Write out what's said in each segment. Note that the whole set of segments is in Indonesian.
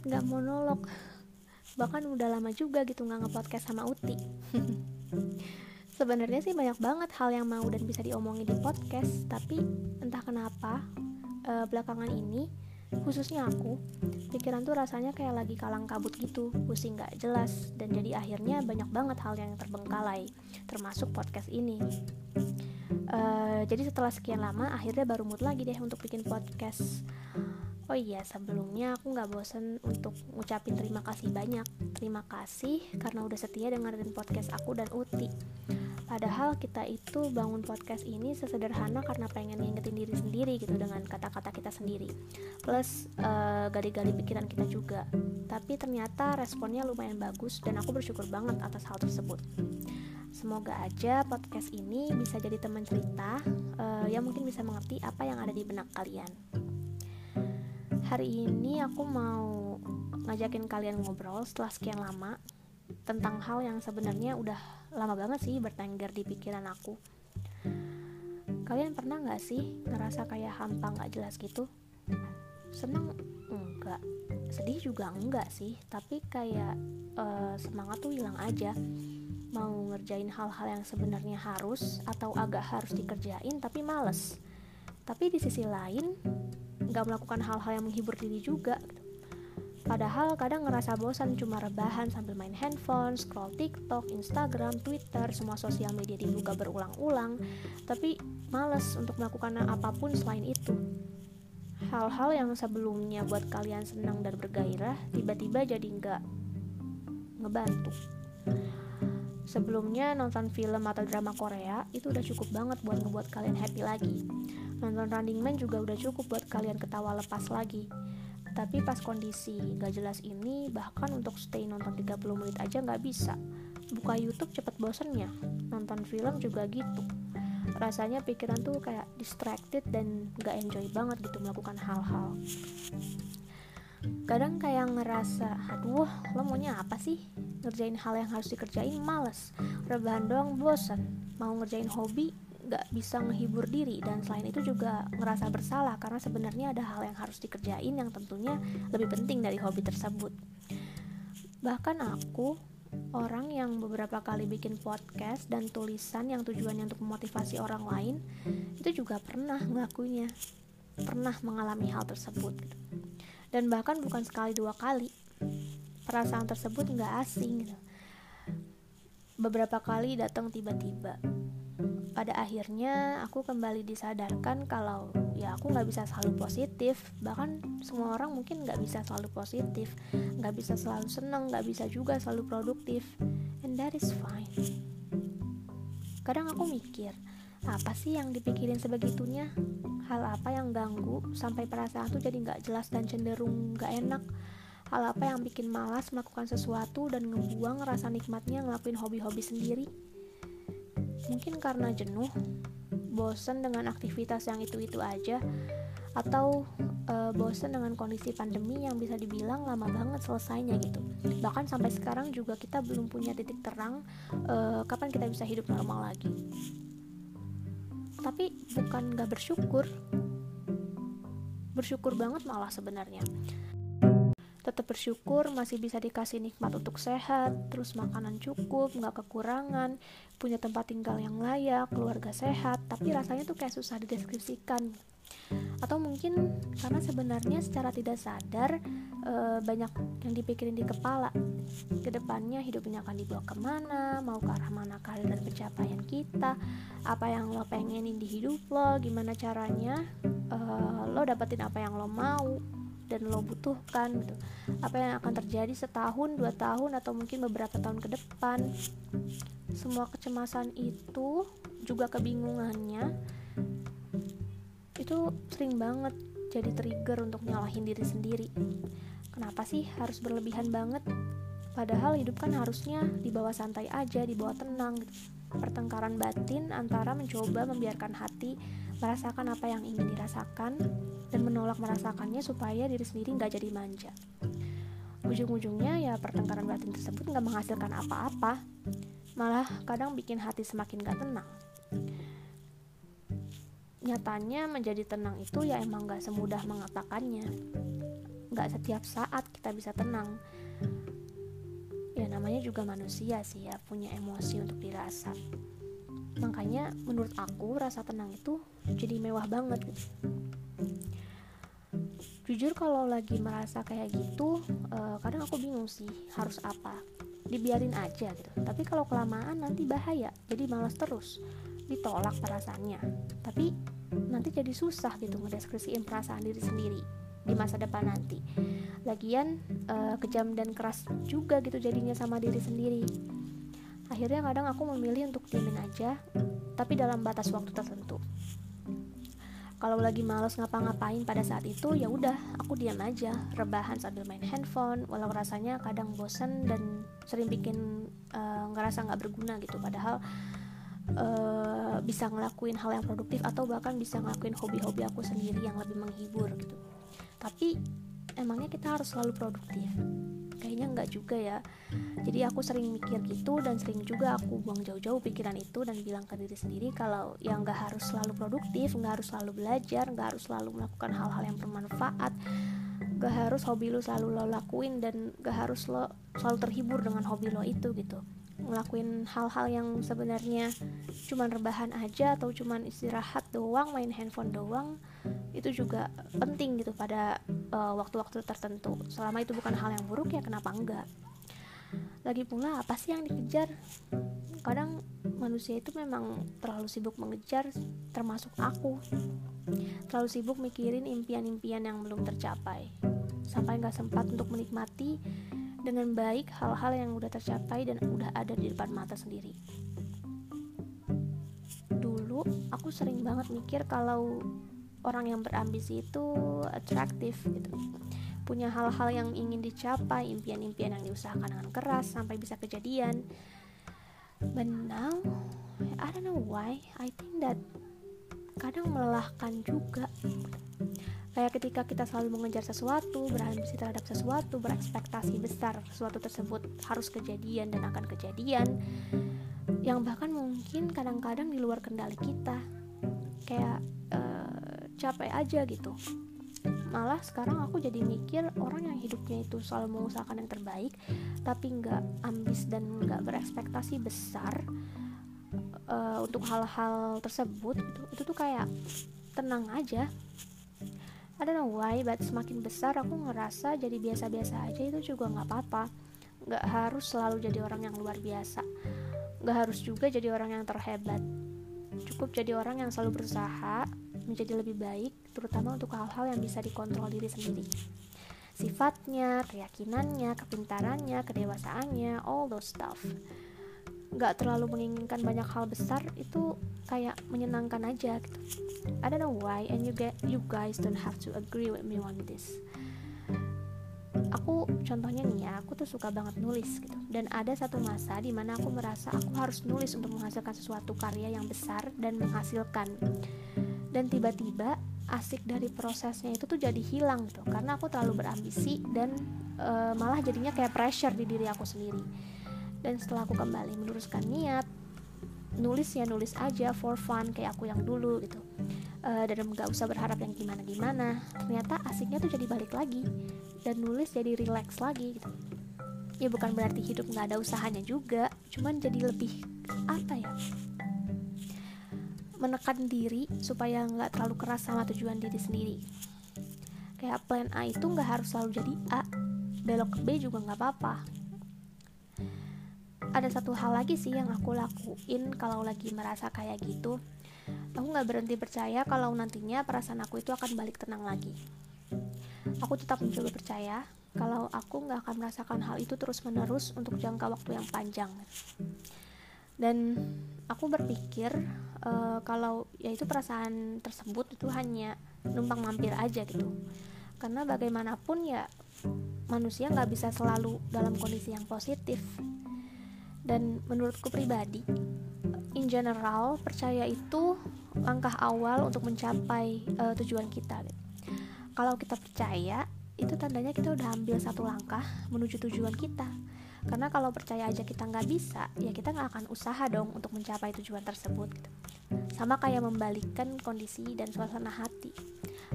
banget gak monolog. Bahkan udah lama juga gitu nggak ngepodcast sama Uti. Sebenarnya sih banyak banget hal yang mau dan bisa diomongin di podcast tapi entah kenapa uh, belakangan ini khususnya aku pikiran tuh rasanya kayak lagi kalang kabut gitu pusing gak jelas dan jadi akhirnya banyak banget hal yang terbengkalai termasuk podcast ini. Uh, jadi setelah sekian lama akhirnya baru mood lagi deh untuk bikin podcast Oh iya, sebelumnya aku gak bosen untuk ngucapin terima kasih banyak. Terima kasih karena udah setia dengerin podcast aku dan Uti. Padahal kita itu bangun podcast ini sesederhana karena pengen ngingetin diri sendiri gitu dengan kata-kata kita sendiri. Plus uh, gali-gali pikiran kita juga. Tapi ternyata responnya lumayan bagus dan aku bersyukur banget atas hal tersebut. Semoga aja podcast ini bisa jadi teman cerita uh, yang mungkin bisa mengerti apa yang ada di benak kalian hari ini aku mau ngajakin kalian ngobrol setelah sekian lama tentang hal yang sebenarnya udah lama banget sih bertengger di pikiran aku. Kalian pernah nggak sih ngerasa kayak hampa nggak jelas gitu? Seneng enggak, sedih juga enggak sih, tapi kayak uh, semangat tuh hilang aja. Mau ngerjain hal-hal yang sebenarnya harus atau agak harus dikerjain tapi males. Tapi di sisi lain nggak melakukan hal-hal yang menghibur diri juga gitu. Padahal kadang ngerasa bosan cuma rebahan sambil main handphone, scroll TikTok, Instagram, Twitter, semua sosial media dibuka berulang-ulang, tapi males untuk melakukan apa pun selain itu. Hal-hal yang sebelumnya buat kalian senang dan bergairah, tiba-tiba jadi nggak ngebantu. Sebelumnya nonton film atau drama Korea itu udah cukup banget buat ngebuat kalian happy lagi. Nonton Running Man juga udah cukup buat kalian ketawa lepas lagi. Tapi pas kondisi gak jelas ini, bahkan untuk stay nonton 30 menit aja gak bisa. Buka YouTube cepet bosennya, nonton film juga gitu. Rasanya pikiran tuh kayak distracted dan gak enjoy banget gitu melakukan hal-hal. Kadang kayak ngerasa, aduh lo maunya apa sih? Ngerjain hal yang harus dikerjain males, rebahan doang bosan, mau ngerjain hobi gak bisa menghibur diri dan selain itu juga ngerasa bersalah karena sebenarnya ada hal yang harus dikerjain yang tentunya lebih penting dari hobi tersebut. Bahkan aku orang yang beberapa kali bikin podcast dan tulisan yang tujuannya untuk memotivasi orang lain itu juga pernah ngelakuinya pernah mengalami hal tersebut gitu. dan bahkan bukan sekali dua kali perasaan tersebut nggak asing gitu. beberapa kali datang tiba-tiba pada akhirnya aku kembali disadarkan kalau ya aku nggak bisa selalu positif. Bahkan semua orang mungkin nggak bisa selalu positif nggak bisa selalu senang nggak bisa juga selalu produktif. And that is fine. Kadang aku mikir apa sih yang dipikirin sebegitunya? Hal apa yang ganggu sampai perasaan tuh jadi nggak jelas dan cenderung nggak enak? Hal apa yang bikin malas melakukan sesuatu dan ngebuang rasa nikmatnya ngelakuin hobi-hobi sendiri Mungkin karena jenuh, bosen dengan aktivitas yang itu-itu aja, atau e, bosen dengan kondisi pandemi yang bisa dibilang lama banget selesainya gitu. Bahkan sampai sekarang juga kita belum punya titik terang e, kapan kita bisa hidup normal lagi. Tapi bukan gak bersyukur, bersyukur banget malah sebenarnya tetap bersyukur masih bisa dikasih nikmat untuk sehat, terus makanan cukup, nggak kekurangan, punya tempat tinggal yang layak, keluarga sehat, tapi rasanya tuh kayak susah dideskripsikan. Atau mungkin karena sebenarnya secara tidak sadar e, banyak yang dipikirin di kepala. Ke depannya hidup ini akan dibawa ke mana, mau ke arah mana karir dan pencapaian kita, apa yang lo pengenin di hidup lo, gimana caranya e, lo dapetin apa yang lo mau, dan lo butuhkan gitu. Apa yang akan terjadi setahun dua tahun atau mungkin beberapa tahun ke depan. Semua kecemasan itu juga kebingungannya itu sering banget jadi trigger untuk nyalahin diri sendiri. Kenapa sih harus berlebihan banget? Padahal hidup kan harusnya dibawa santai aja dibawa tenang gitu. pertengkaran batin antara mencoba membiarkan hati merasakan apa yang ingin dirasakan dan menolak merasakannya supaya diri sendiri nggak jadi manja. Ujung-ujungnya ya pertengkaran batin tersebut nggak menghasilkan apa-apa, malah kadang bikin hati semakin gak tenang. Nyatanya menjadi tenang itu ya emang gak semudah mengatakannya. nggak setiap saat kita bisa tenang ya namanya juga manusia sih ya punya emosi untuk dirasa makanya menurut aku rasa tenang itu jadi mewah banget. Jujur kalau lagi merasa kayak gitu uh, kadang aku bingung sih harus apa. Dibiarin aja gitu. Tapi kalau kelamaan nanti bahaya jadi malas terus. Ditolak perasaannya. Tapi nanti jadi susah gitu ngedeskripsiin perasaan diri sendiri di masa depan nanti. Lagian uh, kejam dan keras juga gitu jadinya sama diri sendiri. Akhirnya kadang aku memilih untuk diemin aja tapi dalam batas waktu tertentu kalau lagi males ngapa-ngapain pada saat itu ya udah aku diam aja rebahan sambil main handphone walau rasanya kadang bosen dan sering bikin uh, ngerasa nggak berguna gitu. Padahal uh, bisa ngelakuin hal yang produktif atau bahkan bisa ngelakuin hobi-hobi aku sendiri yang lebih menghibur gitu. Tapi emangnya kita harus selalu produktif kayaknya enggak juga ya. Jadi aku sering mikir gitu dan sering juga aku buang jauh-jauh pikiran itu dan bilang ke diri sendiri kalau yang nggak harus selalu produktif nggak harus selalu belajar nggak harus selalu melakukan hal-hal yang bermanfaat nggak harus hobi lo selalu lo lakuin dan nggak harus lo selalu terhibur dengan hobi lo itu gitu ngelakuin hal-hal yang sebenarnya cuman rebahan aja atau cuman istirahat doang main handphone doang itu juga penting gitu pada uh, waktu-waktu tertentu. Selama itu bukan hal yang buruk ya kenapa enggak? Lagi pula apa sih yang dikejar? Kadang manusia itu memang terlalu sibuk mengejar termasuk aku. Terlalu sibuk mikirin impian-impian yang belum tercapai. Sampai nggak sempat untuk menikmati dengan baik hal-hal yang udah tercapai dan udah ada di depan mata sendiri. Dulu aku sering banget mikir kalau orang yang berambisi itu atraktif gitu. Punya hal-hal yang ingin dicapai impian-impian yang diusahakan dengan keras sampai bisa kejadian. But now I don't know why. I think that kadang melelahkan juga kayak ketika kita selalu mengejar sesuatu berambisi terhadap sesuatu berekspektasi besar sesuatu tersebut harus kejadian dan akan kejadian. Yang bahkan mungkin kadang-kadang di luar kendali kita kayak capek aja gitu. Malah sekarang aku jadi mikir orang yang hidupnya itu selalu mengusahakan yang terbaik tapi nggak ambis dan nggak berekspektasi besar uh, untuk hal-hal tersebut gitu, itu tuh kayak tenang aja I don't know why but semakin besar aku ngerasa jadi biasa-biasa aja itu juga nggak apa-apa nggak harus selalu jadi orang yang luar biasa nggak harus juga jadi orang yang terhebat cukup jadi orang yang selalu berusaha menjadi lebih baik, terutama untuk hal-hal yang bisa dikontrol diri sendiri. Sifatnya, keyakinannya, kepintarannya, kedewasaannya, all those stuff. Gak terlalu menginginkan banyak hal besar itu kayak menyenangkan aja gitu. I don't know why and you get you guys don't have to agree with me on this. Aku contohnya nih ya, aku tuh suka banget nulis gitu. Dan ada satu masa di mana aku merasa aku harus nulis untuk menghasilkan sesuatu karya yang besar dan menghasilkan dan tiba-tiba asik dari prosesnya itu tuh jadi hilang gitu karena aku terlalu berambisi dan e, malah jadinya kayak pressure di diri aku sendiri dan setelah aku kembali meluruskan niat nulis ya nulis aja for fun kayak aku yang dulu gitu. E, dan nggak usah berharap yang gimana gimana ternyata asiknya tuh jadi balik lagi. Dan nulis jadi relax lagi gitu. Ya bukan berarti hidup nggak ada usahanya juga cuman jadi lebih apa ya? Menekan diri supaya nggak terlalu keras sama tujuan diri sendiri. Kayak plan A itu nggak harus selalu jadi A belok ke B juga nggak apa-apa ada satu hal lagi sih yang aku lakuin kalau lagi merasa kayak gitu. Aku nggak berhenti percaya kalau nantinya perasaan aku itu akan balik tenang lagi. Aku tetap mencoba percaya kalau aku nggak akan merasakan hal itu terus menerus untuk jangka waktu yang panjang. Dan aku berpikir uh, kalau yaitu perasaan tersebut itu hanya numpang mampir aja gitu. Karena bagaimanapun ya manusia nggak bisa selalu dalam kondisi yang positif dan menurutku pribadi in general percaya itu langkah awal untuk mencapai uh, tujuan kita gitu. kalau kita percaya itu tandanya kita udah ambil satu langkah menuju tujuan kita karena kalau percaya aja kita nggak bisa ya kita nggak akan usaha dong untuk mencapai tujuan tersebut gitu. sama kayak membalikkan kondisi dan suasana hati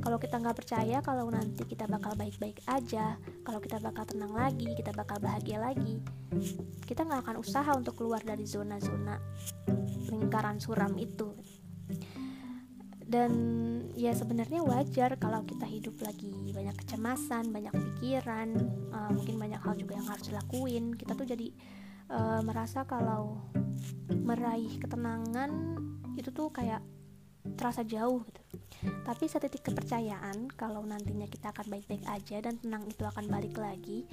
kalau kita nggak percaya kalau nanti kita bakal baik-baik aja kalau kita bakal tenang lagi kita bakal bahagia lagi kita nggak akan usaha untuk keluar dari zona-zona lingkaran suram itu. Dan ya sebenarnya wajar kalau kita hidup lagi banyak kecemasan banyak pikiran uh, mungkin banyak hal juga yang harus dilakuin. Kita tuh jadi uh, merasa kalau meraih ketenangan itu tuh kayak terasa jauh gitu. Tapi setitik kepercayaan kalau nantinya kita akan baik-baik aja dan tenang itu akan balik lagi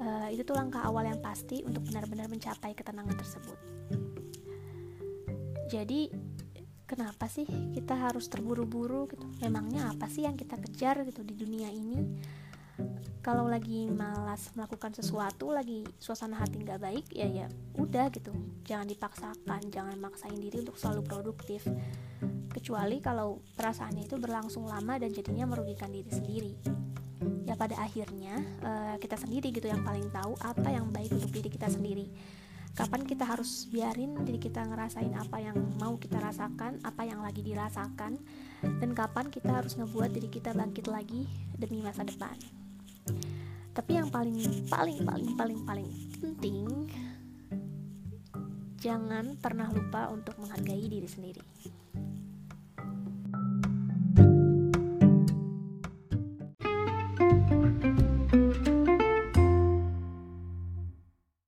uh, itu tuh langkah awal yang pasti untuk benar-benar mencapai ketenangan tersebut. Jadi kenapa sih kita harus terburu-buru gitu? Memangnya apa sih yang kita kejar gitu di dunia ini kalau lagi malas melakukan sesuatu lagi suasana hati nggak baik ya ya udah gitu. Jangan dipaksakan jangan maksain diri untuk selalu produktif. Kecuali kalau perasaannya itu berlangsung lama dan jadinya merugikan diri sendiri. Ya pada akhirnya uh, kita sendiri gitu yang paling tahu apa yang baik untuk diri kita sendiri. Kapan kita harus biarin diri kita ngerasain apa yang mau kita rasakan, apa yang lagi dirasakan, dan kapan kita harus ngebuat diri kita bangkit lagi demi masa depan. Tapi yang paling paling paling paling paling penting jangan pernah lupa untuk menghargai diri sendiri.